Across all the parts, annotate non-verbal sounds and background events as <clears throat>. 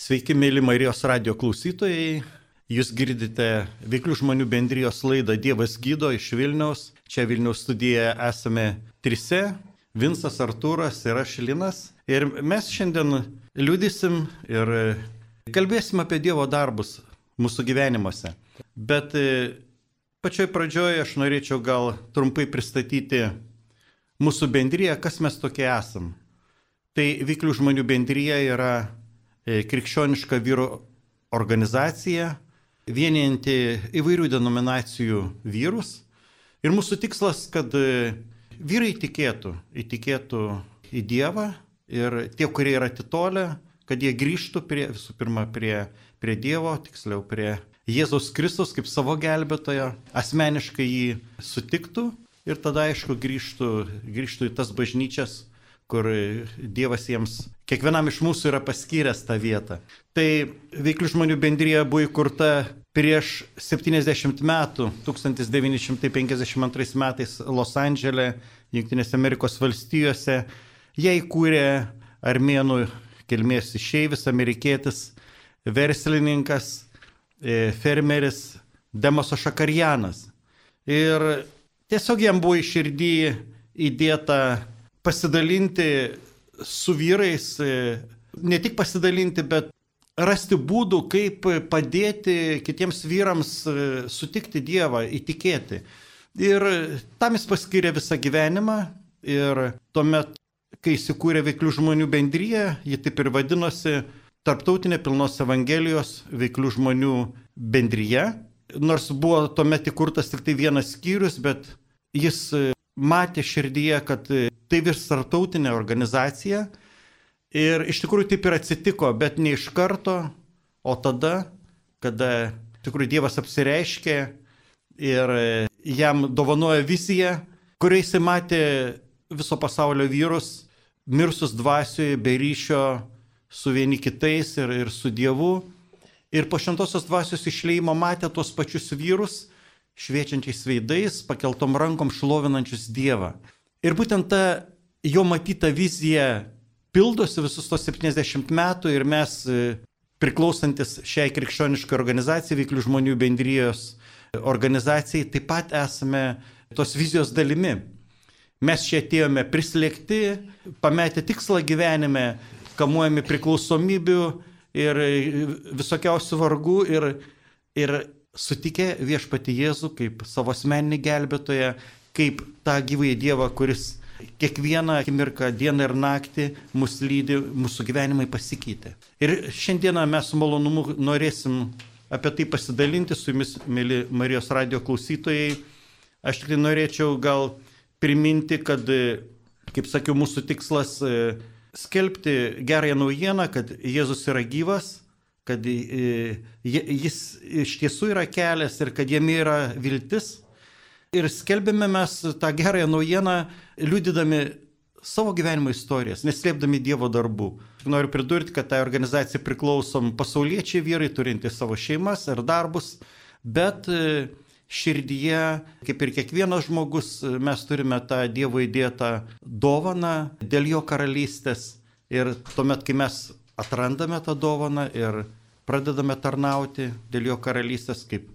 Sveiki, mėly Marijos radio klausytojai. Jūs girdite Veiklių žmonių bendrijos laidą Dievas gydo iš Vilniaus. Čia Vilniaus studijoje esame trise - Vinsas Artūras ir aš Linas. Ir mes šiandien liudysim ir kalbėsim apie Dievo darbus mūsų gyvenimuose. Bet e, pačioj pradžioje aš norėčiau gal trumpai pristatyti mūsų bendryje, kas mes tokie esam. Tai Veiklių žmonių bendryje yra krikščioniška vyro organizacija, vienijanti įvairių denominacijų vyrus. Ir mūsų tikslas, kad e, vyrai tikėtų, įtikėtų į Dievą ir tie, kurie yra atitolę, kad jie grįžtų prie, visų pirma prie, prie Dievo, tiksliau prie Jėzaus Kristus kaip savo gelbėtojo, asmeniškai jį sutiktų ir tada aišku grįžtų, grįžtų į tas bažnyčias, kur Dievas jiems, kiekvienam iš mūsų yra paskyręs tą vietą. Tai veiklių žmonių bendrija buvo įkurta prieš 70 metų, 1952 metais Los Andželė, Junktinėse Amerikos valstijose. Jie įkūrė armėnų kilmės išeivis, amerikietis, verslininkas, e, fermeris Demoso Šakarjanas. Ir Tiesiog jam buvo iširdį įdėta pasidalinti su vyrais, ne tik pasidalinti, bet rasti būdų, kaip padėti kitiems vyrams sutikti Dievą, įtikėti. Ir tam jis paskyrė visą gyvenimą ir tuomet, kai įsikūrė veiklių žmonių bendryje, ji taip ir vadinosi Tarptautinė pilnos Evangelijos veiklių žmonių bendryje. Nors buvo tuomet įkurtas tik tai vienas skyrius, bet jis e, matė širdyje, kad e, tai virs tartautinė organizacija ir iš tikrųjų taip ir atsitiko, bet ne iš karto, o tada, kada tikrųjų Dievas apsireiškė ir e, jam dovanoja viziją, kuriai jis matė viso pasaulio vyrus, mirsus dvasioje, be ryšio su vieni kitais ir, ir su Dievu. Ir po šventosios dvasios išleimo matė tuos pačius vyrus, šviečiančiais veidais, pakeltom rankom šlovinančius Dievą. Ir būtent ta jo matyta vizija pildosi visus tos 70 metų ir mes e, priklausantis šiai krikščioniškai organizacijai, veiklių žmonių bendrijos organizacijai, taip pat esame tos vizijos dalimi. Mes čia atėjome prislėgti, pametę tikslą gyvenime, kamuojami priklausomybių ir visokiausių vargų ir, ir sutikę viešpati Jėzų kaip savo asmeninį gelbėtoją, kaip tą gyvąjį Dievą, kuris kiekvieną akimirką, dieną ir naktį mus lydi, mūsų gyvenimai pasikeitė. Ir šiandieną mes su malonumu norėsim apie tai pasidalinti su jumis, mėly Marijos radio klausytojai. Aš tik tai norėčiau gal priminti, kad, kaip sakiau, mūsų tikslas e, skelbti gerąją naujieną, kad Jėzus yra gyvas kad e, jis iš tiesų yra kelias ir kad jame yra viltis. Ir skelbėme mes tą gerąją naujieną, liudydami savo gyvenimo istorijas, neslėpdami Dievo darbų. Noriu pridurti, kad tai organizacija priklausom pasauliečiai vyrai, turintys savo šeimas ir darbus, bet e, širdyje, kaip ir kiekvienas žmogus, mes turime tą Dievo įdėtą dovaną dėl jo karalystės. Ir tuomet, kai mes atrandame tą dovaną ir pradedame tarnauti dėl jo karalystės, kaip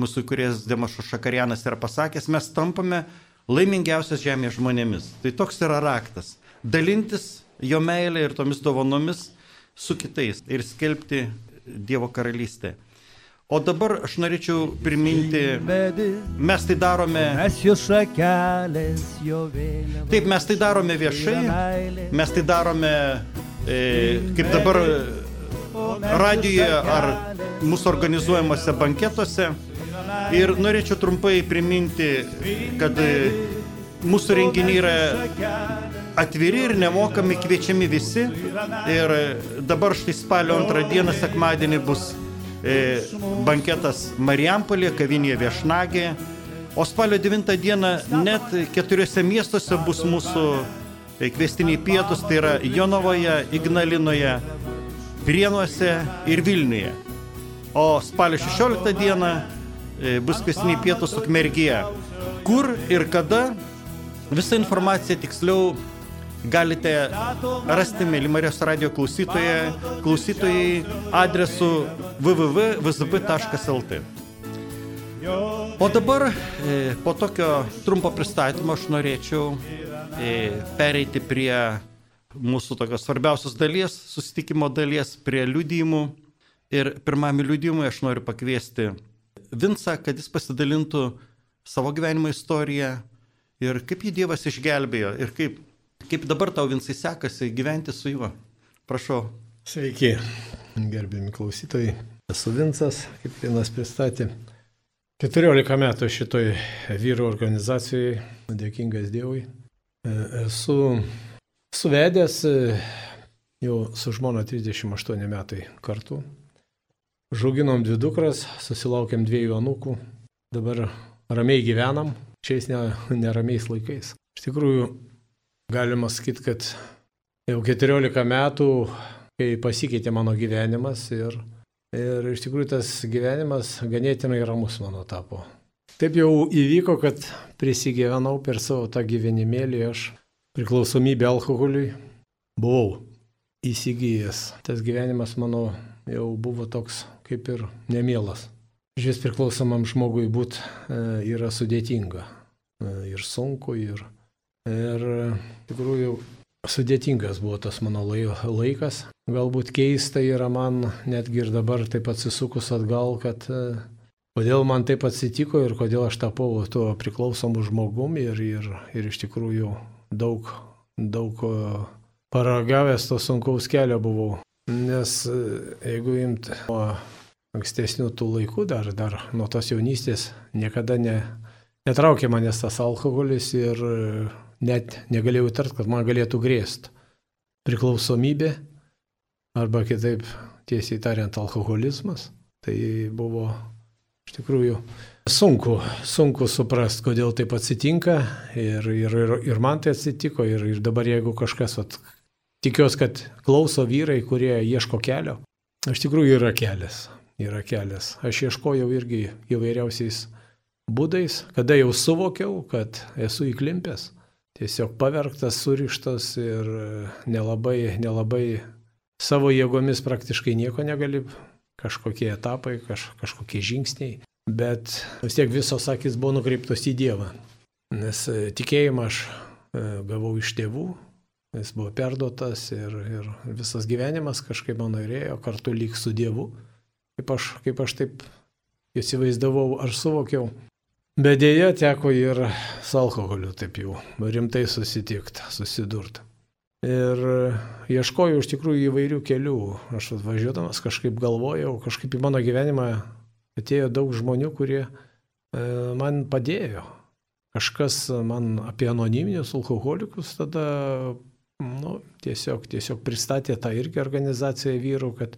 mūsų kuriejas Demašo Šakarianas yra pasakęs, mes tampame laimingiausias žemės žmonėmis. Tai toks yra raktas - dalintis jo meilė ir tomis dovanomis su kitais ir skelbti Dievo karalystę. O dabar aš norėčiau priminti, mes tai darome. Taip, mes tai darome viešai, mes tai darome, kaip dabar radijoje ar mūsų organizuojamuose banketuose. Ir norėčiau trumpai priminti, kad mūsų renginiai yra atviri ir nemokami, kviečiami visi. Ir dabar štai spalio antrą dieną, sekmadienį, bus e, banketas Marijampolė, kavinėje Viešnagė. O spalio 9 dieną net keturiose miestuose bus mūsų e, kvestiniai pietus, tai yra Jonovoje, Ignalinoje, Prienuose ir Vilniuje. O spalio 16 dieną e, bus kasiniai pietus Ukmergėje. Kur ir kada, visa informacija tiksliau galite rasti, mėly Marijos radio klausytojai, klausytojai adresu www.vzb.lt. O dabar e, po tokio trumpo pristatymo aš norėčiau pereiti prie mūsų tokios svarbiausios dalies, susitikimo dalies, prie liudijimų. Ir pirmame liudijimui aš noriu pakviesti Vinsą, kad jis pasidalintų savo gyvenimo istoriją ir kaip jį Dievas išgelbėjo ir kaip, kaip dabar tau Vinsai sekasi gyventi su juo. Prašau. Sveiki, gerbimi klausytojai. Esu Vinsas, kaip vienas pristatė. 14 metų šitoj vyrų organizacijai, dėkingas Dievui. Esu suvedęs jau su žmona 38 metai kartu. Žuginom dvi dukras, susilaukėm dviejų anūkų. Dabar ramiai gyvenam, šiais ne, neramiais laikais. Iš tikrųjų, galima sakyti, kad jau 14 metų, kai pasikeitė mano gyvenimas ir, ir iš tikrųjų tas gyvenimas ganėtinai ramus mano tapo. Taip jau įvyko, kad prisigyvenau per savo tą gyvenimėlį, aš priklausomybę alkoholiui buvau įsigijęs. Tas gyvenimas mano jau buvo toks kaip ir nemielas. Žies priklausomam žmogui būti e, yra sudėtinga. E, ir sunku, ir, ir tikrųjų sudėtingas buvo tas mano laikas. Galbūt keista yra man netgi ir dabar taip atsisukus atgal, kad e, kodėl man taip atsitiko ir kodėl aš tapau tuo priklausomu žmogum ir, ir, ir iš tikrųjų daug, daug paragavęs to sunkaus kelio buvau. Nes jeigu imt ankstesnių tų laikų, dar, dar nuo tos jaunystės niekada ne, netraukė manęs tas alkoholis ir e, net negalėjau įtart, kad man galėtų grėsti priklausomybė arba kitaip tiesiai tariant alkoholizmas. Tai buvo iš tikrųjų sunku, sunku suprasti, kodėl taip atsitinka ir, ir, ir, ir man tai atsitiko ir, ir dabar jeigu kažkas, vat, tikiuosi, kad klauso vyrai, kurie ieško kelio, iš tikrųjų yra kelias yra kelias. Aš ieškojau irgi įvairiausiais būdais, kada jau suvokiau, kad esu įklimpęs, tiesiog pavergtas, surištas ir nelabai, nelabai savo jėgomis praktiškai nieko negali, kažkokie etapai, kaž, kažkokie žingsniai, bet vis tiek visos akis buvo nukreiptos į Dievą, nes e, tikėjimą aš e, gavau iš tėvų, jis buvo perduotas ir, ir visas gyvenimas kažkaip mano įrėjo kartu lyg su Dievu kaip aš, kaip aš taip įsivaizdavau ar suvokiau. Bet dėja teko ir su alkoholiu taip jau rimtai susitikti, susidurti. Ir ieškojau iš tikrųjų įvairių kelių. Aš važiuodamas kažkaip galvojau, kažkaip į mano gyvenimą atėjo daug žmonių, kurie e, man padėjo. Kažkas man apie anoniminius alkoholikus tada nu, tiesiog, tiesiog pristatė tą irgi organizaciją vyrų, kad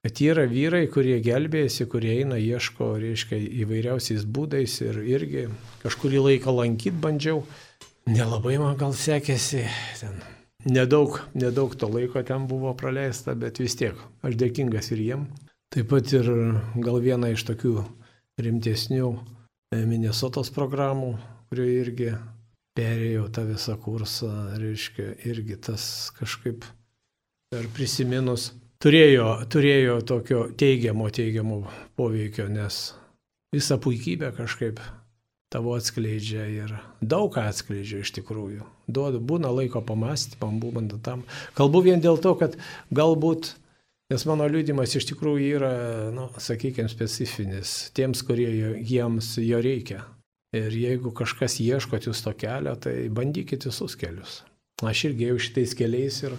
kad yra vyrai, kurie gelbėjasi, kurie eina, ieško, reiškia, įvairiausiais būdais ir irgi kažkurį laiką lankyti bandžiau. Nelabai man gal sekėsi. Ten. Nedaug, nedaug to laiko ten buvo praleista, bet vis tiek aš dėkingas ir jiem. Taip pat ir gal viena iš tokių rimtesnių e, Minnesotos programų, kurioje irgi perėjau tą visą kursą, reiškia, irgi tas kažkaip per prisiminus turėjo, turėjo tokio teigiamo, teigiamo poveikio, nes visą puikybę kažkaip tavo atskleidžia ir daug ką atskleidžia iš tikrųjų. Duoda, būna laiko pamastymam, būtent tam. Kalbu vien dėl to, kad galbūt, nes mano liūdimas iš tikrųjų yra, nu, sakykime, specifinis tiems, kurie jiems jo reikia. Ir jeigu kažkas ieškot jūs to kelio, tai bandykite visus kelius. Aš irgi jau šitais keliais ir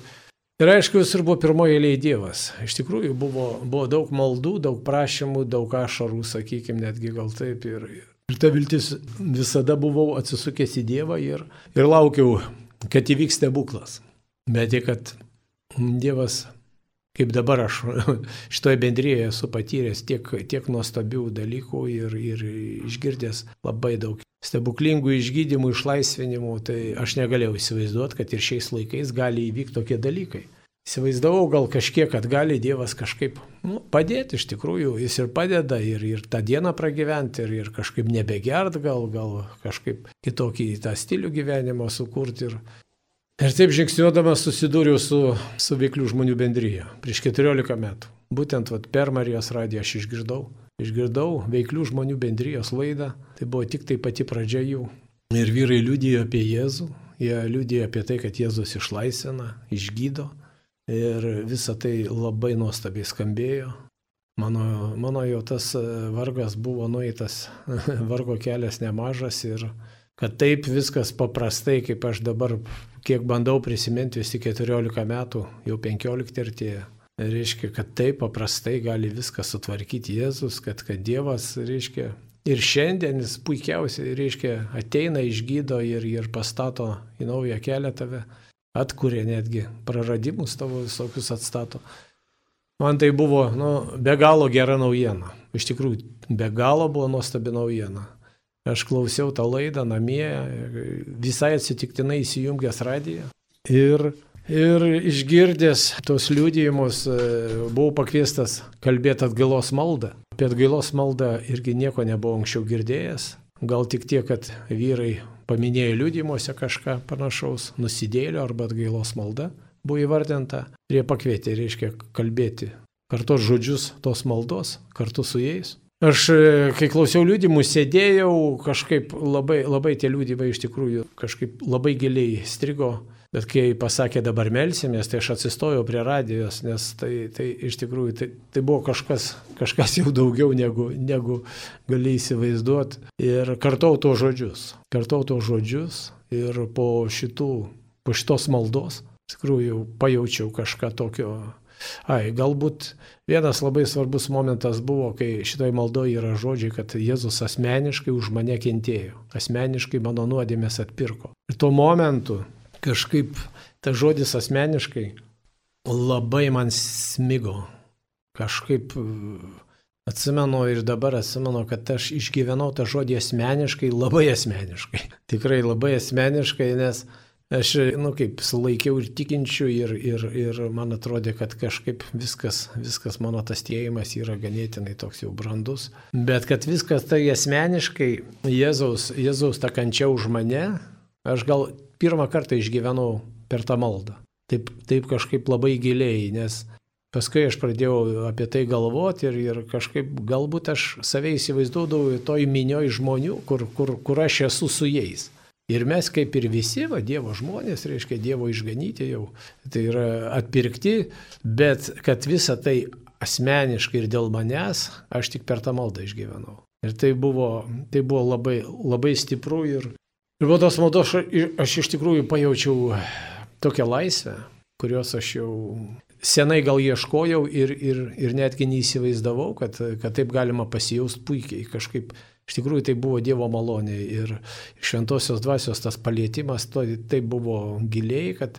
Ir aišku, visur buvo pirmoji eilė Dievas. Iš tikrųjų buvo, buvo daug maldų, daug prašymų, daug ašarų, sakykime, netgi gal taip. Ir, ir ta viltis visada buvau atsisukęs į Dievą ir, ir laukiau, kad įvyks stebuklas. Bet tik, kad Dievas, kaip dabar aš <laughs> šitoje bendryje esu patyręs tiek, tiek nuostabių dalykų ir, ir išgirdęs labai daug stebuklingų išgydymų, išlaisvinimų, tai aš negalėjau įsivaizduoti, kad ir šiais laikais gali įvykti tokie dalykai. Įsivaizdavau gal kažkiek, kad gali Dievas kažkaip nu, padėti, iš tikrųjų jis ir padeda ir, ir tą dieną pragyventi, ir, ir kažkaip nebegert, gal, gal kažkaip kitokį tą stilių gyvenimo sukurti. Ir, Ir taip žingsniuodamas susidūriau su, su veiklių žmonių bendryje prieš 14 metų. Būtent vat, per Marijos radiją aš išgirdau. Išgirdau veiklių žmonių bendrijos laidą. Tai buvo tik tai pati pradžia jų. Ir vyrai liudijo apie Jėzų. Jie liudijo apie tai, kad Jėzus išlaisvina, išgydo. Ir visa tai labai nuostabiai skambėjo. Mano, mano jau tas vargas buvo nueitas, <laughs> vargo kelias nemažas ir kad taip viskas paprastai, kaip aš dabar, kiek bandau prisiminti, visi 14 metų, jau 15 artėja. Reiškia, kad taip paprastai gali viską sutvarkyti Jėzus, kad, kad Dievas, reiškia, ir šiandien jis puikiausiai, reiškia, ateina, išgydo ir, ir pastato į naują kelią tave, atkuria netgi praradimus tavo visokius atstato. Man tai buvo nu, be galo gera naujiena. Iš tikrųjų, be galo buvo nuostabi naujiena. Aš klausiau tą laidą namie, visai atsitiktinai įsijungęs radiją. Ir, ir išgirdęs tos liūdėjimus, buvau pakviestas kalbėti atgailos maldą. Apie atgailos maldą irgi nieko nebuvau anksčiau girdėjęs. Gal tik tiek, kad vyrai paminėjo liūdėjimuose kažką panašaus, nusidėlio arba atgailos malda buvo įvardinta. Ir jie pakvietė, reiškia, kalbėti kartos žodžius tos maldos kartu su jais. Aš, e, kai klausiau liūdimų, sėdėjau, kažkaip labai, labai tie liūdimai iš tikrųjų kažkaip labai giliai strigo, bet kai pasakė dabar melsimės, tai aš atsistojau prie radijos, nes tai, tai iš tikrųjų tai, tai buvo kažkas, kažkas jau daugiau negu, negu gali įsivaizduoti. Ir kartau to žodžius, kartau to žodžius ir po šitų, po šitos maldos, iš tikrųjų pajaučiau kažką tokio Ai, galbūt vienas labai svarbus momentas buvo, kai šitoj maldoje yra žodžiai, kad Jėzus asmeniškai už mane kentėjo, asmeniškai mano nuodėmės atpirko. Ir tuo momentu kažkaip tas žodis asmeniškai labai man smigo. Kažkaip atsimenu ir dabar atsimenu, kad aš išgyvenau tą žodį asmeniškai, labai asmeniškai. <laughs> Tikrai labai asmeniškai, nes Aš, nu, kaip sulaikiau ir tikinčių ir, ir, ir man atrodė, kad kažkaip viskas, viskas mano tas tėjimas yra ganėtinai toks jau brandus. Bet kad viskas tai asmeniškai, Jėzaus, Jėzaus ta kančia už mane, aš gal pirmą kartą išgyvenau per tą maldą. Taip, taip kažkaip labai giliai, nes paskui aš pradėjau apie tai galvoti ir, ir kažkaip galbūt aš save įsivaizduodavau toj minioj žmonių, kur, kur, kur aš esu su jais. Ir mes kaip ir visi, va, Dievo žmonės, reiškia Dievo išganyti jau, tai yra atpirkti, bet kad visa tai asmeniškai ir dėl manęs, aš tik per tą maldą išgyvenau. Ir tai buvo, tai buvo labai, labai stipru ir, ir po tos maldos aš, iš tikrųjų pajaučiau tokią laisvę, kurios aš jau senai gal ieškojau ir, ir, ir netgi neįsivaizdavau, kad, kad taip galima pasijausti puikiai kažkaip Iš tikrųjų tai buvo Dievo malonė ir šventosios dvasios tas palėtimas tai, tai buvo giliai, kad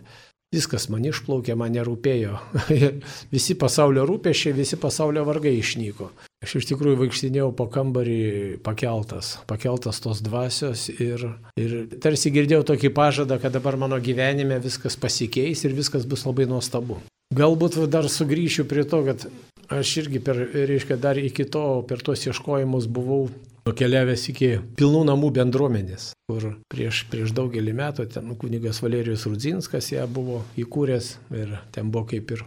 viskas man išplaukė, man nerūpėjo. <laughs> visi pasaulio rūpešiai, visi pasaulio vargai išnyko. Aš iš tikrųjų vaikštinėjau po kambarį pakeltas, pakeltas tos dvasios ir, ir tarsi girdėjau tokį pažadą, kad dabar mano gyvenime viskas pasikeis ir viskas bus labai nuostabu. Galbūt dar sugrįšiu prie to, kad aš irgi per, reiškia, dar iki to per tuos ieškojimus buvau nukeliavęs iki pilnų namų bendruomenės, kur prieš, prieš daugelį metų ten kunigas Valerijus Rudzinskas ją buvo įkūręs ir ten buvo kaip ir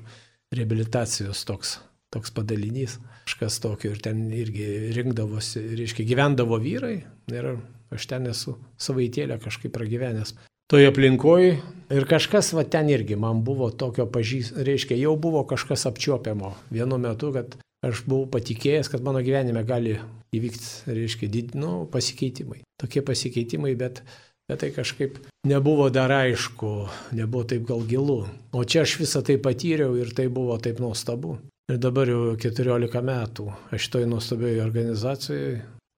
rehabilitacijos toks, toks padalinys, kažkas tokio ir ten irgi rinkdavosi, reiškia gyvendavo vyrai ir aš ten esu savaitėlę kažkaip pragyvenęs. Toje aplinkoje ir kažkas va ten irgi man buvo tokio pažįst, reiškia jau buvo kažkas apčiuopiamo vienu metu, kad aš buvau patikėjęs, kad mano gyvenime gali įvykti, reiškia, did, nu, pasikeitimai. Tokie pasikeitimai, bet, bet tai kažkaip nebuvo dar aišku, nebuvo taip gal gilu. O čia aš visą tai patyriau ir tai buvo taip nuostabu. Ir dabar jau 14 metų aš toj nuostabioje organizacijoje,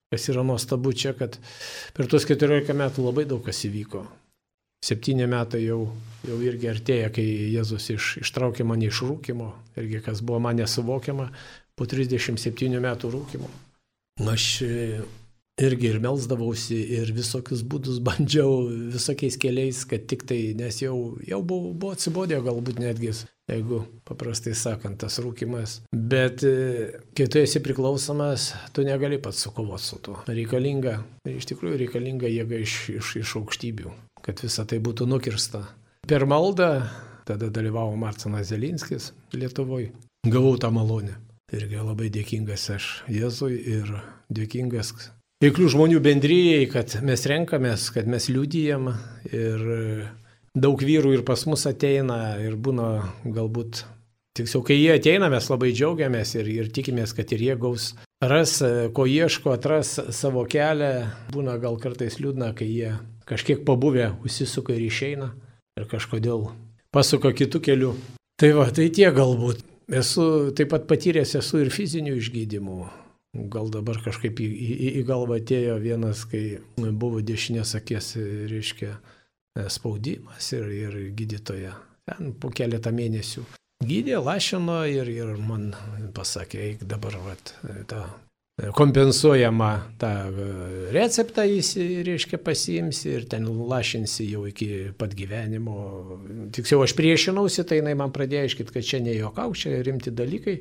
kas yra nuostabu čia, kad per tuos 14 metų labai daug kas įvyko. Septyni metai jau, jau irgi artėja, kai Jėzus iš, ištraukė mane iš rūkimo, irgi kas buvo man nesuvokiama, po 37 metų rūkimo. Aš e, irgi ir melzdavausi ir visokius būdus <laughs> bandžiau visokiais keliais, kad tik tai, nes jau, jau buvo, buvo atsibodė galbūt netgi, jeigu paprastai sakant, tas rūkimas. Bet e, kai tu esi priklausomas, tu negali pats sukovoti su tuo. Reikalinga, iš tikrųjų reikalinga jėga iš, iš, iš aukštybių, kad visa tai būtų nukirsta. per maldą, tada dalyvavo Marcinas Zelinskis Lietuvoje, gavau tą malonę. Irgi labai dėkingas aš Jėzui ir dėkingas veiklių žmonių bendryjei, kad mes renkamės, kad mes liūdijam ir daug vyrų ir pas mus ateina ir būna galbūt Tiksliau, kai jie ateina, mes labai džiaugiamės ir, ir tikimės, kad ir jie gaus, ras, ko ieško, atras savo kelią. Būna gal kartais liūdna, kai jie kažkiek pabuvę užsisuka ir išeina ir kažkodėl pasuka kitų kelių. Tai va, tai tie galbūt. Esu taip pat patyręs esu ir fizinių išgydymų. Gal dabar kažkaip į, į, į galvą atėjo vienas, kai buvo dešinės akės, reiškia, spaudimas ir, ir gydytoja. Ten po keletą mėnesių gydė, lašino ir, ir man pasakė, eik dabar vat, tą kompensuojamą tą receptą jis, reiškia, pasiimsi ir ten lašinsi jau iki pat gyvenimo. Tiksliau, aš priešinausi, tai jinai man pradėjo aiškit, kad čia ne jokau, čia rimti dalykai.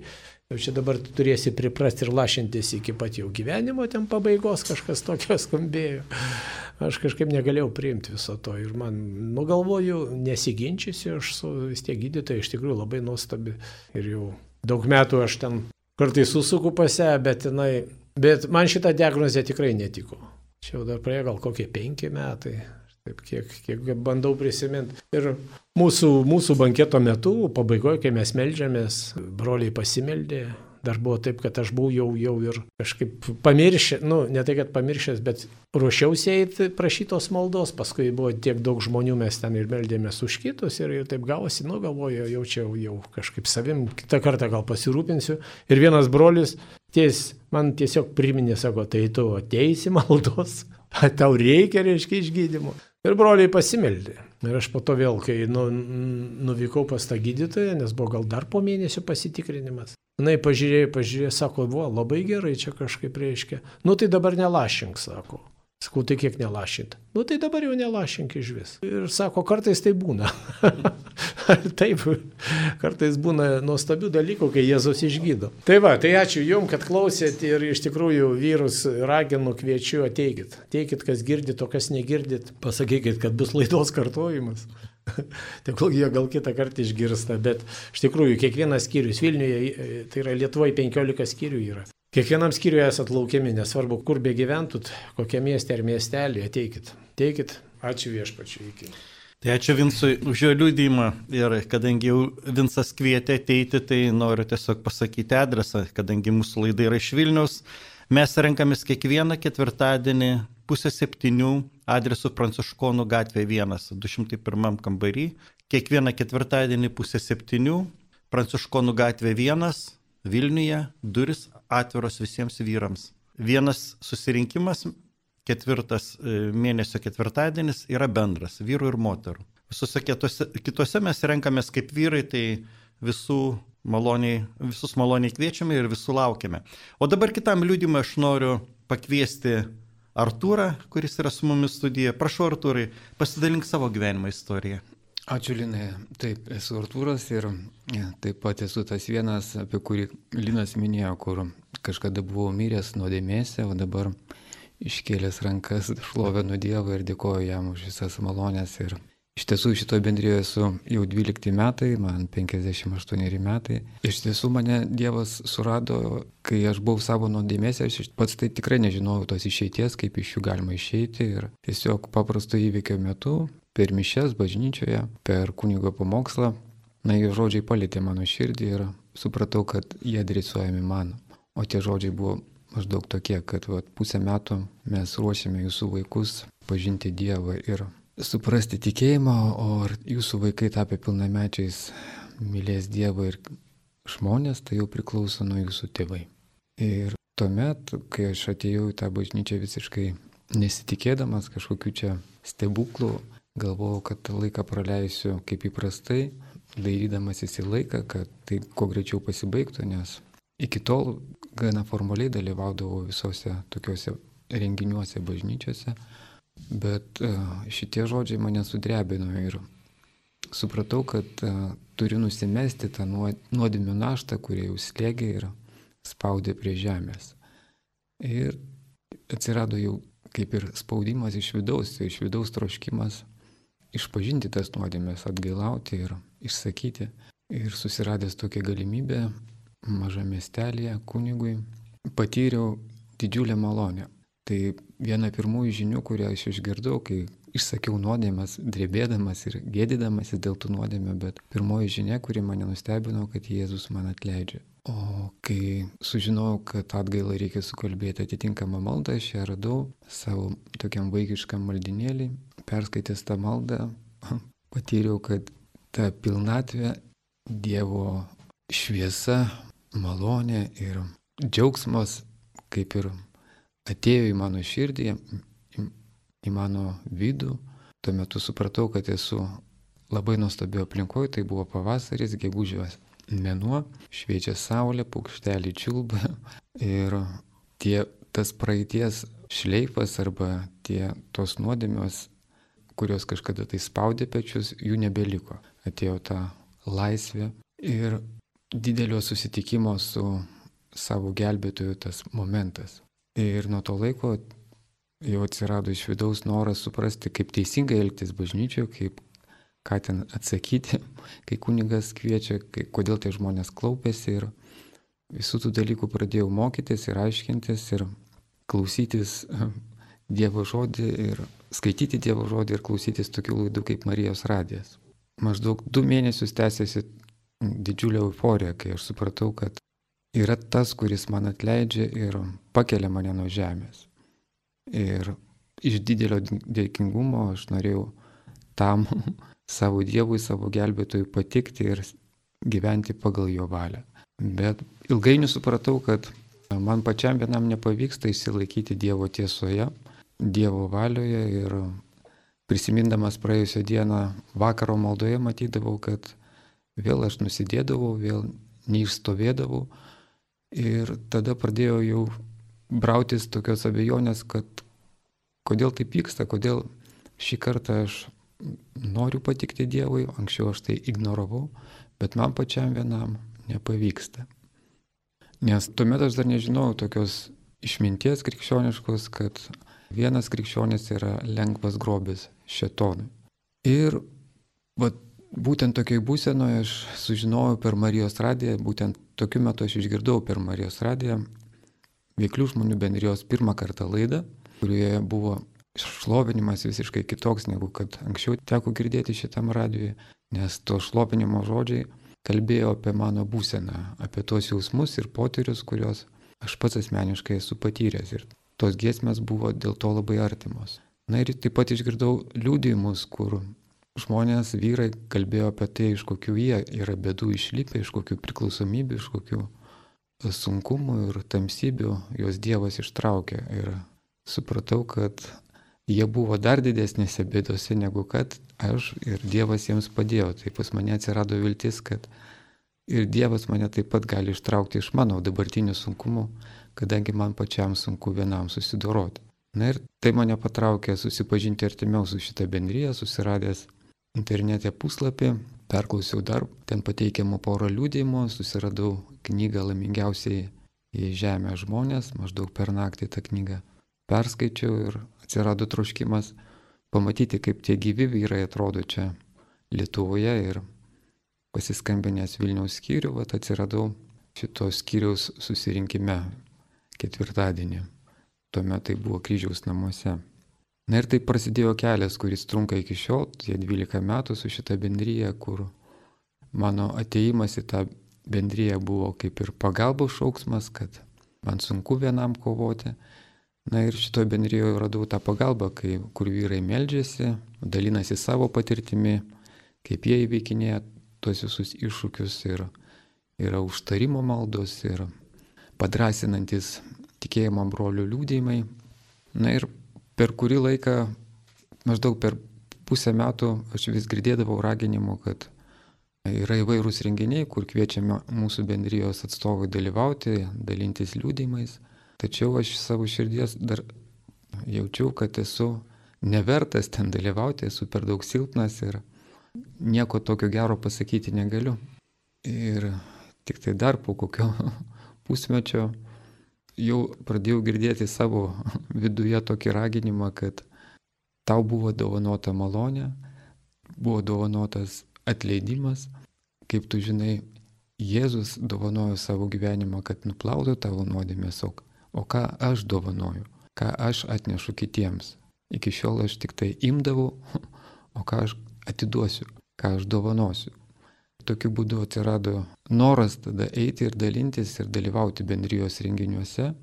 Jau čia dabar tu turėsi priprasti ir lašintis iki pat jau gyvenimo, ten pabaigos kažkas tokio <laughs> skambėjo aš kažkaip negalėjau priimti viso to. Ir man, nu galvoju, nesiginčysiu, aš su vis tiek gydytojai iš tikrųjų labai nuostabi. Ir jau daug metų aš ten kartais susuku pas ją, bet, jinai, bet man šitą diagnozę tikrai netiko. Čia jau dar praėjo gal kokie penki metai. Taip, kiek, kiek bandau prisiminti. Ir mūsų, mūsų banketo metu, pabaigoje, kai mes melžiamės, broliai pasimeldė, Dar buvo taip, kad aš buvau jau, jau ir kažkaip pamiršęs, nu, ne tai, kad pamiršęs, bet ruošiausi eiti prašytos maldos, paskui buvo tiek daug žmonių, mes ten ir meldėmės už kitus ir, ir taip gavosi, nu, galvoju, jaučiau jau kažkaip savim, kitą kartą gal pasirūpinsiu. Ir vienas brolis ties, man tiesiog priminė, sako, tai tu ateisi maldos, <laughs> tau reikia, reiškia, išgydymo. Ir broliai pasimeldė. Ir aš po to vėl, kai nu, nuvykau pas tą gydytoją, nes buvo gal dar po mėnesio pasitikrinimas. Na, pažiūrėjau, pažiūrėjau, sako, buvo labai gerai čia kažkaip reiškia. Nu tai dabar nelašink, sako. Sakau, tai kiek nelašint? Nu tai dabar jau nelašink iš vis. Ir sako, kartais tai būna. <laughs> Taip, kartais būna nuostabių dalykų, kai Jėzus išgydo. Tai va, tai ačiū Jums, kad klausėt ir iš tikrųjų vyrus raginu, kviečiu, ateikit. Ateikit, kas girdit, o kas negirdit, pasakykit, kad bus laidos kartojimas. <laughs> Tegul jie gal kitą kartą išgirsta, bet iš tikrųjų kiekvienas skyrius Vilniuje, tai yra Lietuvoje 15 skyrių yra. Kiekvienam skyriui esat laukiami, nesvarbu, kur be gyventud, kokie miestė ar miestelį, ateikit. Teikit, ačiū viešpačiu iki. Tai ačiū Vinsui už jo liūdimą ir kadangi jau Vinsas kvietė ateiti, tai noriu tiesiog pasakyti adresą, kadangi mūsų laida yra iš Vilnius. Mes renkamės kiekvieną ketvirtadienį pusę septynių adresu Pranciškonų gatvė 1, 201 kambarį. Kiekvieną ketvirtadienį pusę septynių Pranciškonų gatvė 1, Vilniuje, duris atviros visiems vyrams. Vienas susirinkimas, ketvirtas e, mėnesio ketvirtadienis yra bendras vyrų ir moterų. Visose kitose, mes renkamės kaip vyrai, tai visų maloniai, visus maloniai kviečiame ir visų laukiame. O dabar kitam liūdimui aš noriu pakviesti Artūrą, kuris yra su mumis studijoje. Prašau, Artūrai, pasidalink savo gyvenimo istoriją. Ačiū Linai. Taip, esu Artūras ir taip pat esu tas vienas, apie kurį Linas minėjo, kur kažkada buvau miręs nuodėmėse, o dabar iškėlęs rankas šlovenu Dievą ir dėkoju jam už visas malonės. Ir iš tiesų šitoje bendrijoje esu jau 12 metai, man 58 metai. Iš tiesų mane Dievas surado, kai aš buvau savo nuodėmėse, aš pats tai tikrai nežinojau tos išeities, kaip iš jų galima išeiti. Ir tiesiog paprasto įvykio metu, per mišes bažnyčioje, per kunigo pamokslą, na, jų žodžiai palėtė mano širdį ir supratau, kad jie adresuojami man. O tie žodžiai buvo maždaug tokie, kad vat, pusę metų mes ruošiame jūsų vaikus pažinti Dievą ir suprasti tikėjimą, o ar jūsų vaikai tapę pilnamečiais mylės Dievą ir žmonės, tai jau priklauso nuo jūsų tėvai. Ir tuomet, kai aš atėjau į tą bažnyčią visiškai nesitikėdamas kažkokių čia stebuklų, galvojau, kad laiką praleisiu kaip įprastai, dairydamasis į laiką, kad tai kuo greičiau pasibaigtų, nes iki tol gana formaliai dalyvaudavau visose tokiuose renginiuose bažnyčiose, bet e, šitie žodžiai mane sudrebino ir supratau, kad e, turiu nusimesti tą nuodėmių naštą, kurie jau slėgė ir spaudė prie žemės. Ir atsirado jau kaip ir spaudimas iš vidaus, iš vidaus troškimas išpažinti tas nuodėmės, atgailauti ir išsakyti. Ir susiradęs tokią galimybę mažame miestelėje kunigui, patyriau didžiulę malonę. Tai viena pirmųjų žinių, kurią aš išgirdau, kai išsakiau nuodėmės, drebėdamas ir gėdydamasis dėl tų nuodėmė, bet pirmoji žinia, kuri mane nustebino, kad Jėzus man atleidžia. O kai sužinojau, kad atgailą reikia sukalbėti atitinkamą maldą, aš ją radau savo tokiam vaikiškam maldinėlį, perskaitęs tą maldą, <clears throat> patyriau, kad ta pilnatvė Dievo šviesa, malonė ir džiaugsmas kaip ir atėjo į mano širdį, į mano vidų. Tuo metu supratau, kad esu labai nuostabio aplinkoje, tai buvo pavasaris, gegužės mėnuo, šviečia saulė, paukštelį čiulba <laughs> ir tie, tas praeities šleifas arba tie tos nuodėmios, kurios kažkada tai spaudė pečius, jų nebeliko. Atėjo ta laisvė ir didelio susitikimo su savo gelbėtoju tas momentas. Ir nuo to laiko jau atsirado iš vidaus noras suprasti, kaip teisingai elgtis bažnyčioje, kaip ką ten atsakyti, <laughs> kai kunigas kviečia, kai, kodėl tie žmonės klaupėsi ir visų tų dalykų pradėjau mokytis ir aiškintis ir klausytis <laughs> Dievo žodį ir skaityti Dievo žodį ir klausytis tokių laidų kaip Marijos radijas. Maždaug du mėnesius tęsiasi didžiulė euforija, kai aš supratau, kad yra tas, kuris man atleidžia ir pakelia mane nuo žemės. Ir iš didelio dėkingumo aš norėjau tam <laughs> savo Dievui, savo gelbėtojui patikti ir gyventi pagal jo valią. Bet ilgainiui supratau, kad man pačiam vienam nepavyksta įsilaikyti Dievo tiesoje, Dievo valioje ir prisimindamas praėjusią dieną vakaro maldoje matydavau, kad vėl aš nusidėdavau, vėl neišstovėdavau ir tada pradėjau jau brautis tokios abejonės, kad kodėl taip vyksta, kodėl šį kartą aš noriu patikti Dievui, anksčiau aš tai ignoravau, bet man pačiam vienam nepavyksta. Nes tuomet aš dar nežinojau tokios išminties krikščioniškos, kad vienas krikščionis yra lengvas grobis šetonui. Ir vat, būtent tokiai būsenoje aš sužinojau per Marijos radiją, būtent tokiu metu aš išgirdau per Marijos radiją veiklių žmonių bendrijos pirmą kartą laidą, kurioje buvo šlovinimas visiškai kitoks negu kad anksčiau teko girdėti šitam radijui, nes to šlovinimo žodžiai kalbėjo apie mano būseną, apie tuos jausmus ir potyrius, kuriuos aš pats asmeniškai esu patyręs ir tos giesmės buvo dėl to labai artimos. Na ir taip pat išgirdau liūdėjimus, kur žmonės, vyrai kalbėjo apie tai, iš kokių jie yra bedų išlipę, iš kokių priklausomybių, iš kokių sunkumų ir tamsybių juos Dievas ištraukė. Ir supratau, kad jie buvo dar didesnėse bėdose negu kad aš ir Dievas jiems padėjo. Tai pas mane atsirado viltis, kad ir Dievas mane taip pat gali ištraukti iš mano dabartinių sunkumų, kadangi man pačiam sunku vienam susidoroti. Na ir tai mane patraukė susipažinti artimiau su šitą bendryją, susiradęs internete puslapį, perklausiau dar ten pateikiamų porą liūdėjimų, susiradau knygą laimingiausiai į žemę žmonės, maždaug per naktį tą knygą perskaičiau ir atsirado troškimas pamatyti, kaip tie gyvi vyrai atrodo čia Lietuvoje ir pasiskambinęs Vilniaus skyrių, vat atsiradau šitos skyriaus susirinkime ketvirtadienį. Tuomet tai buvo kryžiaus namuose. Na ir taip prasidėjo kelias, kuris trunka iki šiol, tie 12 metų su šita bendryje, kur mano ateimas į tą bendryje buvo kaip ir pagalbos šauksmas, kad man sunku vienam kovoti. Na ir šitoje bendryje radau tą pagalbą, kai, kur vyrai meldžiasi, dalinasi savo patirtimi, kaip jie įveikinėja tuos visus iššūkius ir yra užtarimo maldos ir padrasinantis tikėjimo brolių liūdėjimai. Na ir per kurį laiką, maždaug per pusę metų, aš vis girdėdavau raginimų, kad yra įvairūs renginiai, kur kviečiame mūsų bendrijos atstovai dalyvauti, dalintis liūdimais. Tačiau aš savo širdies dar jaučiau, kad esu nevertas ten dalyvauti, esu per daug silpnas ir nieko tokio gero pasakyti negaliu. Ir tik tai dar po kokio pusmečio jau pradėjau girdėti savo <laughs> viduje tokį raginimą, kad tau buvo dovanota malonė, buvo dovanotas atleidimas, kaip tu žinai, Jėzus dovanojo savo gyvenimą, kad nuplautų tavo nuodėmės, o, o ką aš dovanoju, ką aš atnešu kitiems. Iki šiol aš tik tai imdavau, <laughs> o ką aš atiduosiu, ką aš dovanosiu. Tokiu būdu atsirado noras tada eiti ir dalintis ir dalyvauti bendrijos renginiuose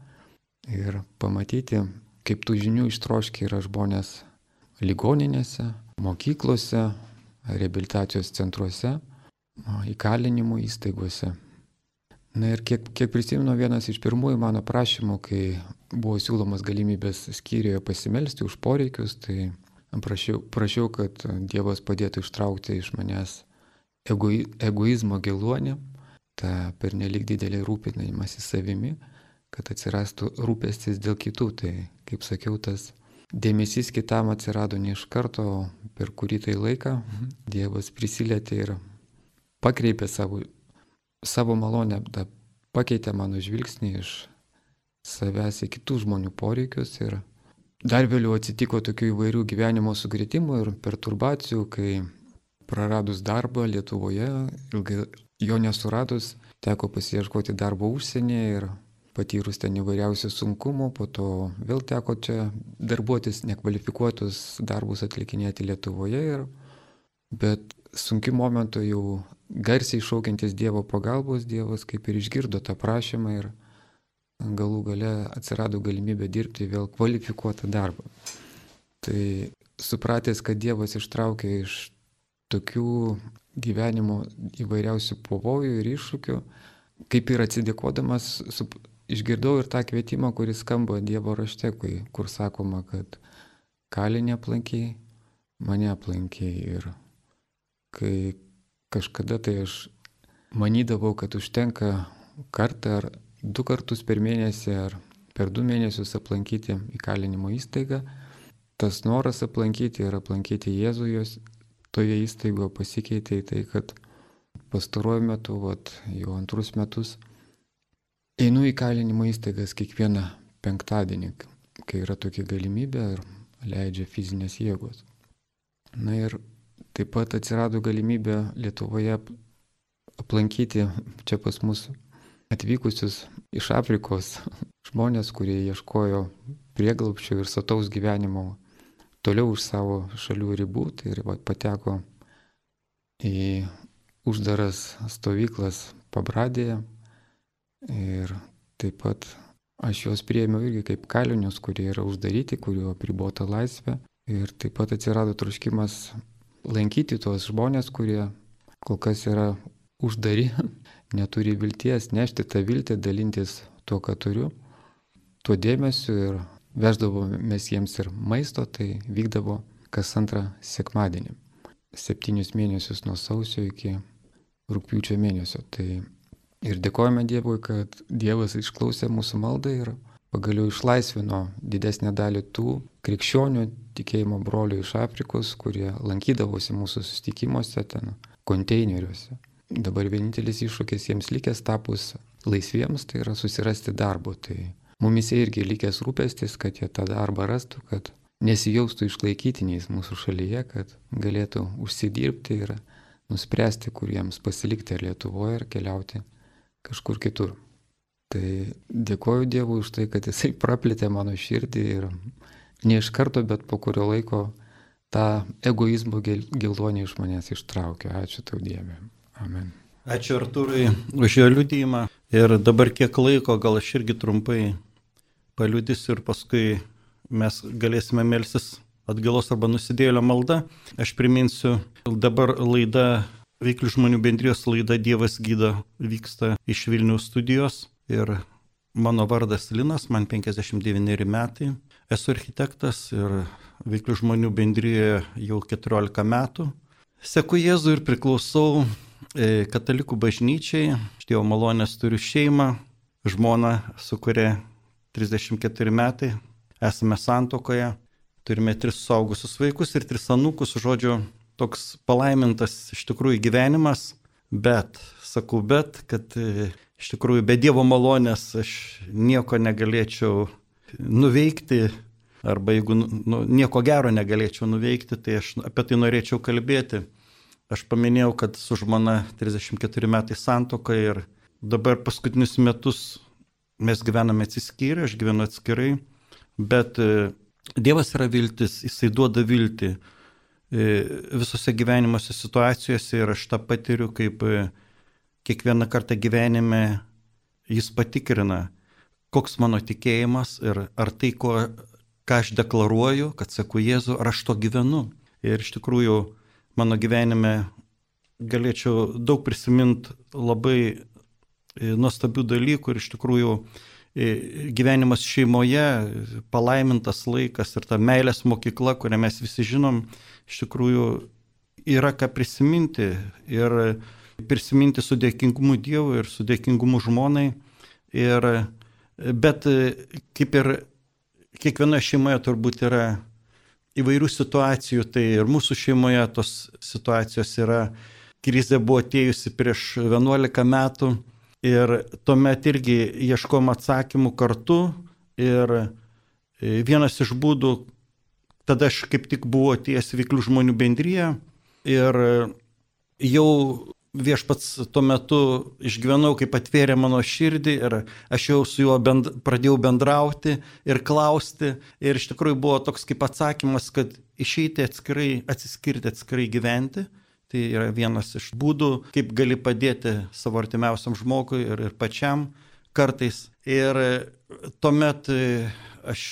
ir pamatyti, kaip tų žinių ištroškiai yra žmonės ligoninėse, mokyklose, rehabilitacijos centruose, įkalinimo įstaigose. Na ir kiek, kiek prisimenu, vienas iš pirmųjų mano prašymų, kai buvo siūlomas galimybės skyriuje pasimelsti už poreikius, tai prašiau, prašiau kad Dievas padėtų ištraukti iš manęs egoi, egoizmo geluonį, tą pernelik didelį rūpinimąsi savimi, kad atsirastų rūpestis dėl kitų. Tai, kaip sakiau, tas dėmesys kitam atsirado ne iš karto, per kurį tai laiką Dievas prisilietė ir pakreipė savo, savo malonę, da, pakeitė mano žvilgsnį iš savęs į kitų žmonių poreikius ir dar vėliau atsitiko tokių įvairių gyvenimo sugritimų ir perturbacijų, kai praradus darbą Lietuvoje, ilgai jo nesuradus, teko pasieškoti darbo užsienyje ir patyrus ten įvairiausių sunkumų, po to vėl teko čia darbuotis nekvalifikuotus darbus atlikinėti Lietuvoje. Ir, bet sunkiu momentu jau garsiai šaukiantis Dievo pagalbos, Dievas kaip ir išgirdo tą prašymą ir galų gale atsirado galimybė dirbti vėl kvalifikuotą darbą. Tai supratęs, kad Dievas ištraukė iš tokių gyvenimo įvairiausių pavojų ir iššūkių, kaip ir atsidėkodamas, išgirdau ir tą kvietimą, kuris skamba Dievo rašte, kur sakoma, kad kalinė aplankiai, mane aplankiai. Ir kai kažkada tai aš manydavau, kad užtenka kartą ar du kartus per mėnesį ar per du mėnesius aplankyti įkalinimo įstaigą, tas noras aplankyti ir aplankyti Jėzų jos toje įstaigoje pasikeitė į tai, kad pastaruoju metu, vat, jau antrus metus, Einu į kalinimo įstaigas kiekvieną penktadienį, kai yra tokia galimybė ir leidžia fizinės jėgos. Na ir taip pat atsirado galimybė Lietuvoje aplankyti čia pas mus atvykusius iš Afrikos žmonės, kurie ieškojo prieglapščio ir sataus gyvenimo toliau už savo šalių ribų, tai ir pateko į uždaras stovyklas Pabradėje Ir taip pat aš juos priėmiau irgi kaip kalinius, kurie yra uždaryti, kuriuo apribota laisvė. Ir taip pat atsirado troškimas lankyti tuos žmonės, kurie kol kas yra uždari, <laughs> neturi vilties, nešti tą viltį, dalintis tuo, ką turiu, tuo dėmesiu ir veždavomės jiems ir maisto, tai vykdavo kas antrą sekmadienį. Septynius mėnesius nuo sausio iki rūpiučio mėnesio. Tai Ir dėkojame Dievui, kad Dievas išklausė mūsų maldą ir pagaliau išlaisvino didesnę dalį tų krikščionių tikėjimo brolių iš Afrikos, kurie lankydavosi mūsų susitikimuose ten konteineriuose. Dabar vienintelis iššūkis jiems likęs tapus laisviems, tai yra susirasti darbo. Tai mumise irgi likęs rūpestis, kad jie tą darbą rastų, kad nesijaustų išlaikytiniais mūsų šalyje, kad galėtų užsidirbti ir nuspręsti, kur jiems pasilikti ar Lietuvoje ir keliauti kažkur kitur. Tai dėkoju Dievui už tai, kad Jisai praplėtė mano širdį ir ne iš karto, bet po kurio laiko tą egoizmo gelonį iš manęs ištraukė. Ačiū tau Dieve. Amen. Ačiū Artūrai už jo liudijimą. Ir dabar kiek laiko, gal aš irgi trumpai paliudysiu ir paskui mes galėsime melsis atgalos arba nusidėlio malda. Aš priminsiu, dabar laida Veiklių žmonių bendrijos laida Dievas gydo vyksta iš Vilniaus studijos ir mano vardas Linas, man 59 metai. Esu architektas ir Veiklių žmonių bendrijoje jau 14 metų. Seku Jėzų ir priklausau katalikų bažnyčiai. Iš Dievo malonės turiu šeimą, žmoną, su kuria 34 metai. Esame santokoje, turime tris saugusius vaikus ir tris anūkus, žodžiu, toks palaimintas iš tikrųjų gyvenimas, bet, sakau, bet, kad e, iš tikrųjų be Dievo malonės aš nieko negalėčiau nuveikti, arba jeigu nu, nieko gero negalėčiau nuveikti, tai aš apie tai norėčiau kalbėti. Aš paminėjau, kad su žmona 34 metai santoka ir dabar paskutinius metus mes gyvename atsiskyrę, aš gyvenu atskirai, bet e, Dievas yra viltis, jisai duoda viltį e, visose gyvenimuose situacijose ir aš tą patiriu, kaip e, kiekvieną kartą gyvenime jis patikrina, koks mano tikėjimas ir ar tai, ko, ką aš deklaruoju, kad sakau Jėzu, ar aš to gyvenu. Ir iš tikrųjų mano gyvenime galėčiau daug prisiminti labai e, nuostabių dalykų ir iš tikrųjų e, gyvenimas šeimoje, palaimintas laikas ir ta meilės mokykla, kurią mes visi žinom, iš tikrųjų yra ką prisiminti ir prisiminti su dėkingumu Dievui ir su dėkingumu žmonai. Ir, bet kaip ir kiekvienoje šeimoje turbūt yra įvairių situacijų, tai ir mūsų šeimoje tos situacijos yra, krizė buvo atėjusi prieš 11 metų ir tuomet irgi ieškom atsakymų kartu ir vienas iš būdų, tada aš kaip tik buvau atėjęs Vyklių žmonių bendryje ir jau viešpats tuo metu išgyvenau, kaip atvėrė mano širdį ir aš jau su juo bend, pradėjau bendrauti ir klausti. Ir iš tikrųjų buvo toks kaip atsakymas, kad išeiti atskirai, atsiskirti atskirai gyventi. Tai yra vienas iš būdų, kaip gali padėti savo artimiausiam žmogui ir, ir pačiam kartais. Ir tuomet aš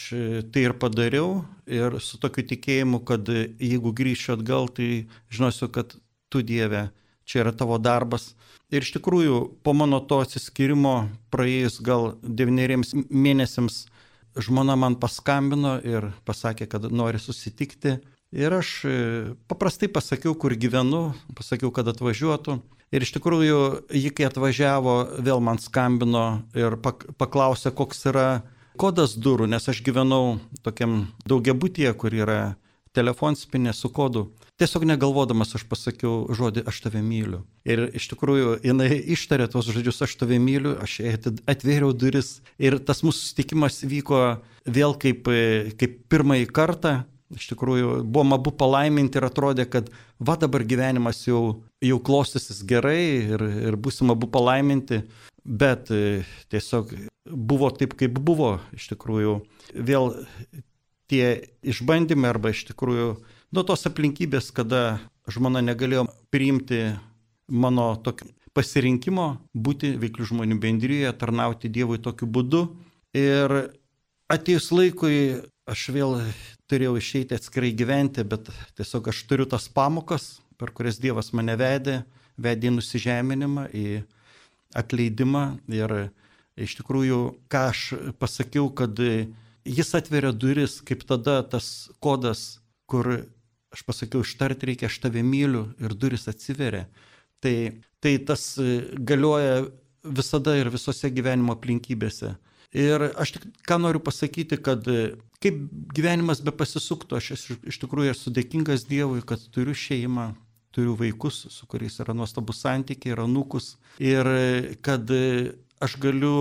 tai ir padariau ir su tokiu tikėjimu, kad jeigu grįšiu atgal, tai žinosiu, kad tu Dieve čia yra tavo darbas. Ir iš tikrųjų, po mano to atsiskirimo, praėjus gal devyneriems mėnesiams, žmona man paskambino ir pasakė, kad nori susitikti. Ir aš e, paprastai pasakiau, kur gyvenu, pasakiau, kad atvažiuotų. Ir iš tikrųjų, ji kai atvažiavo, vėl man skambino ir paklausė, koks yra kodas durų, nes aš gyvenau tokiam daugiabutyje, kur yra telefonspinė su kodu. Tiesiog negalvodamas aš pasakiau žodį aš tave myliu. Ir iš tikrųjų jinai ištarė tos žodžius aš tave myliu, aš atvėriau duris ir tas mūsų susitikimas vyko vėl kaip, kaip pirmąjį kartą. Iš tikrųjų, buvom abu palaiminti ir atrodė, kad va dabar gyvenimas jau, jau klostysis gerai ir, ir busim abu palaiminti, bet tiesiog buvo taip, kaip buvo. Iš tikrųjų, vėl tie išbandymai arba iš tikrųjų nuo tos aplinkybės, kada žmona negalėjo priimti mano tokio pasirinkimo būti veiklių žmonių bendryje, tarnauti Dievui tokiu būdu. Ir atėjus laikui aš vėl turėjau išeiti atskirai gyventi, bet tiesiog aš turiu tas pamokas, per kurias Dievas mane vedė, vedė į nusižeminimą, į atleidimą. Ir iš tikrųjų, ką aš pasakiau, kad jis atveria duris, kaip tada tas kodas, kur aš pasakiau, ištart reikia, aš tave myliu ir duris atsiveria. Tai, tai tas e, galioja visada ir visose gyvenimo aplinkybėse. Ir aš tik ką noriu pasakyti, kad e, kaip gyvenimas be pasisuktų, aš iš, iš tikrųjų esu dėkingas Dievui, kad turiu šeimą, turiu vaikus, su kuriais yra nuostabus santykiai, yra nukus. Ir e, kad aš galiu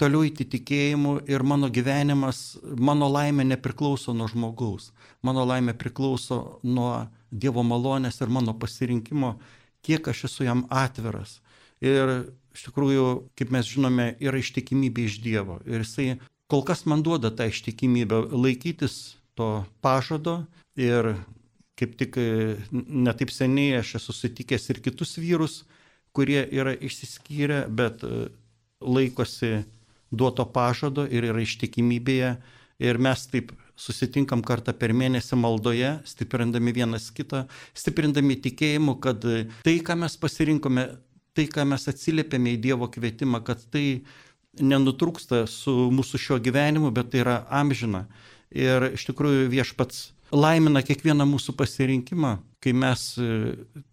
toliau įti tikėjimu ir mano gyvenimas, mano laimė nepriklauso nuo žmogaus. Mano laimė priklauso nuo Dievo malonės ir mano pasirinkimo, kiek aš esu jam atviras. Ir iš tikrųjų, kaip mes žinome, yra ištikimybė iš Dievo. Ir jisai kol kas man duoda tą ištikimybę laikytis to pažado ir kaip tik netaip seniai aš esu sutikęs ir kitus vyrus, kurie yra išsiskyrę, bet laikosi duoto pažado ir yra ištikimybėje. Ir mes taip susitinkam kartą per mėnesį maldoje, stiprindami vienas kitą, stiprindami tikėjimu, kad tai, ką mes pasirinkome, tai, ką mes atsiliepėme į Dievo kvietimą, kad tai nenutrūksta su mūsų šio gyvenimu, bet tai yra amžina. Ir iš tikrųjų viešpats laimina kiekvieną mūsų pasirinkimą, kai mes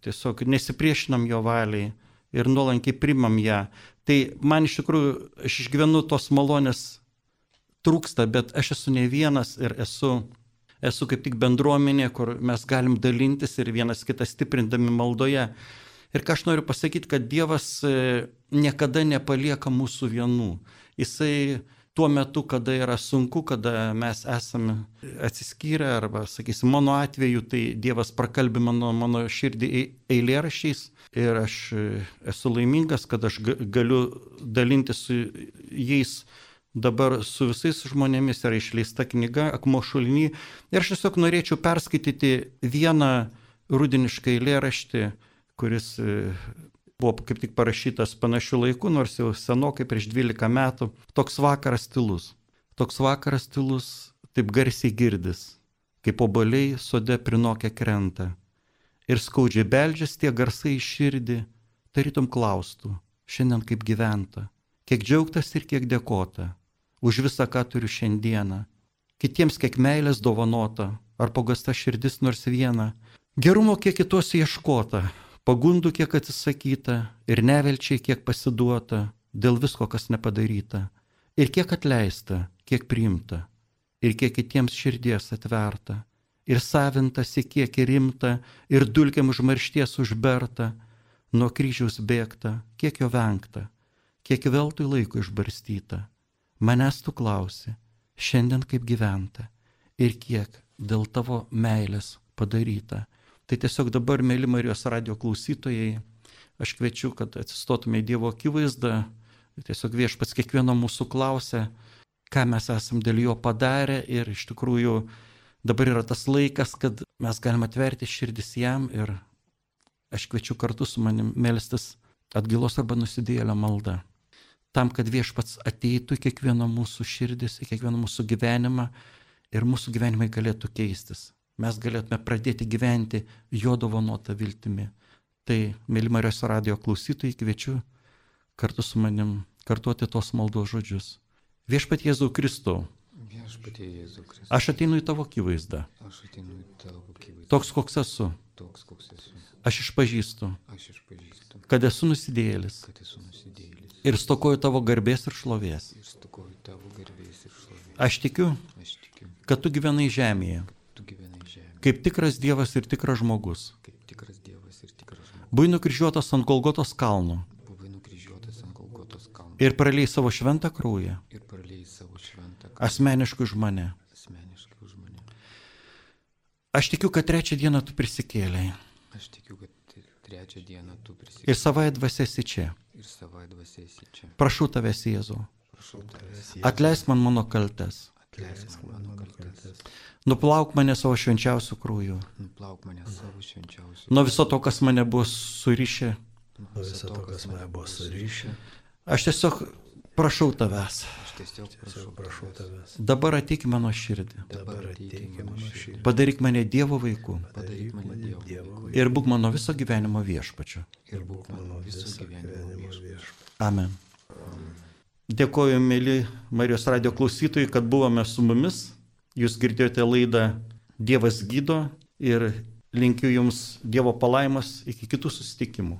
tiesiog nesipriešinam jo valiai ir nuolankiai primam ją. Tai man iš tikrųjų, aš išgyvenu tos malonės trūksta, bet aš esu ne vienas ir esu, esu kaip tik bendruomenė, kur mes galim dalintis ir vienas kitą stiprindami maldoje. Ir ką aš noriu pasakyti, kad Dievas e, niekada nepalieka mūsų vienų. Jisai tuo metu, kada yra sunku, kada mes esame atsiskyrę, arba, sakysim, mano atveju, tai Dievas prakalbė mano, mano širdį eilėrašiais ir aš e, esu laimingas, kad aš galiu dalinti su jais dabar su visais žmonėmis yra išleista knyga Akmo šulinį ir aš tiesiog norėčiau perskaityti vieną rudinišką eilėraštį, kuris e, buvo kaip tik parašytas panašių laikų, nors jau senokai prieš 12 metų. Toks vakaras tylus. Toks vakaras tylus, taip garsiai girdis, kaip oboliai sode prinokia krenta. Ir skaudžiai beldžias tie garsai iš širdį, tarytum klaustų, šiandien kaip gyventa, kiek džiaugtas ir kiek dėkota, už visą, ką turiu šiandieną, kitiems kiek meilės dovanota, ar pagasta širdis nors viena, gerumo kiek kitos ieškota, pagundų kiek atsisakyta ir nevelčiai kiek pasiduota dėl visko, kas nepadaryta, ir kiek atleista, kiek priimta, ir kiek kitiems širdies atverta, ir savintasi kiek rimta, ir dulkiam užmaršties užberta, nuo kryžiaus bėgta, kiek jo vengta, kiek veltui laiko išbarstyta. Manęs tu klausi, šiandien kaip gyventa, ir kiek dėl tavo meilės padaryta. Tai tiesiog dabar, mėly Marijos radio klausytojai, aš kviečiu, kad atsistotume į Dievo akivaizdą. Tiesiog viešpats kiekvieno mūsų klausia, ką mes esam dėl jo padarę ir iš tikrųjų dabar yra tas laikas, kad mes galime atverti širdis jam ir aš kviečiu kartu su manim melstis atgilos arba nusidėlę maldą. Tam, kad viešpats ateitų į kiekvieno mūsų širdis, į kiekvieno mūsų gyvenimą ir mūsų gyvenimai galėtų keistis mes galėtume pradėti gyventi jo dovanotą viltimi. Tai, mėly Marijos radio klausytojai, kviečiu kartu su manim kartuoti tos maldos žodžius. Viešpat Jėzau Kristau. Viešpatie Jėzau Kristau. Aš ateinu į tavo akivaizdą. Aš ateinu į tavo akivaizdą. Toks koks esu. Toks koks esu. Aš išpažįstu. Aš išpažįstu. Kad esu nusidėjėlis. Kad esu nusidėjėlis. Ir stokoju tavo garbės ir šlovės. Ir stokoju tavo garbės ir šlovės. Aš tikiu. Aš tikiu. Kad tu gyvenai žemėje. Gyvenai kaip tikras Dievas ir tikras žmogus. Kaip tikras Dievas ir tikras žmogus. Buvai nukryžiuotas ant Golgotos kalno. Buvai nukryžiuotas ant Golgotos kalno. Ir praliai savo šventą kraują. Ir praliai savo šventą kraują. Asmeniškai už mane. Asmeniškai už mane. Aš tikiu, kad trečią dieną tu prisikėlėjai. Aš tikiu, kad trečią dieną tu prisikėlėjai. Ir savai dvasėsi čia. Ir savai dvasėsi čia. Prašau tavęs, Jėzau. Prašau tavęs. Atleisk man mano kaltes. Atleisk man mano kaltes. Nuplauk mane savo švenčiausių krūjų. Nuplauk mane savo švenčiausių. Nuo viso to, kas mane buvo surišę. Nuo viso to, kas mane buvo surišę. Aš tiesiog prašau tavęs. Aš tiesiog prašau, prašau tavęs. Dabar ateik mano širdį. Dabar ateik mano širdį. Padaryk mane Dievo vaiku. Padaryk mane Dievo vaiku. Ir būk mano viso gyvenimo viešpačiu. Ir būk mano viso gyvenimo viešpačiu. Amen. Dėkoju, mėly Marijos radio klausytojai, kad buvome su mumis. Jūs girdėjote laidą Dievas gydo ir linkiu Jums Dievo palaimas iki kitų susitikimų.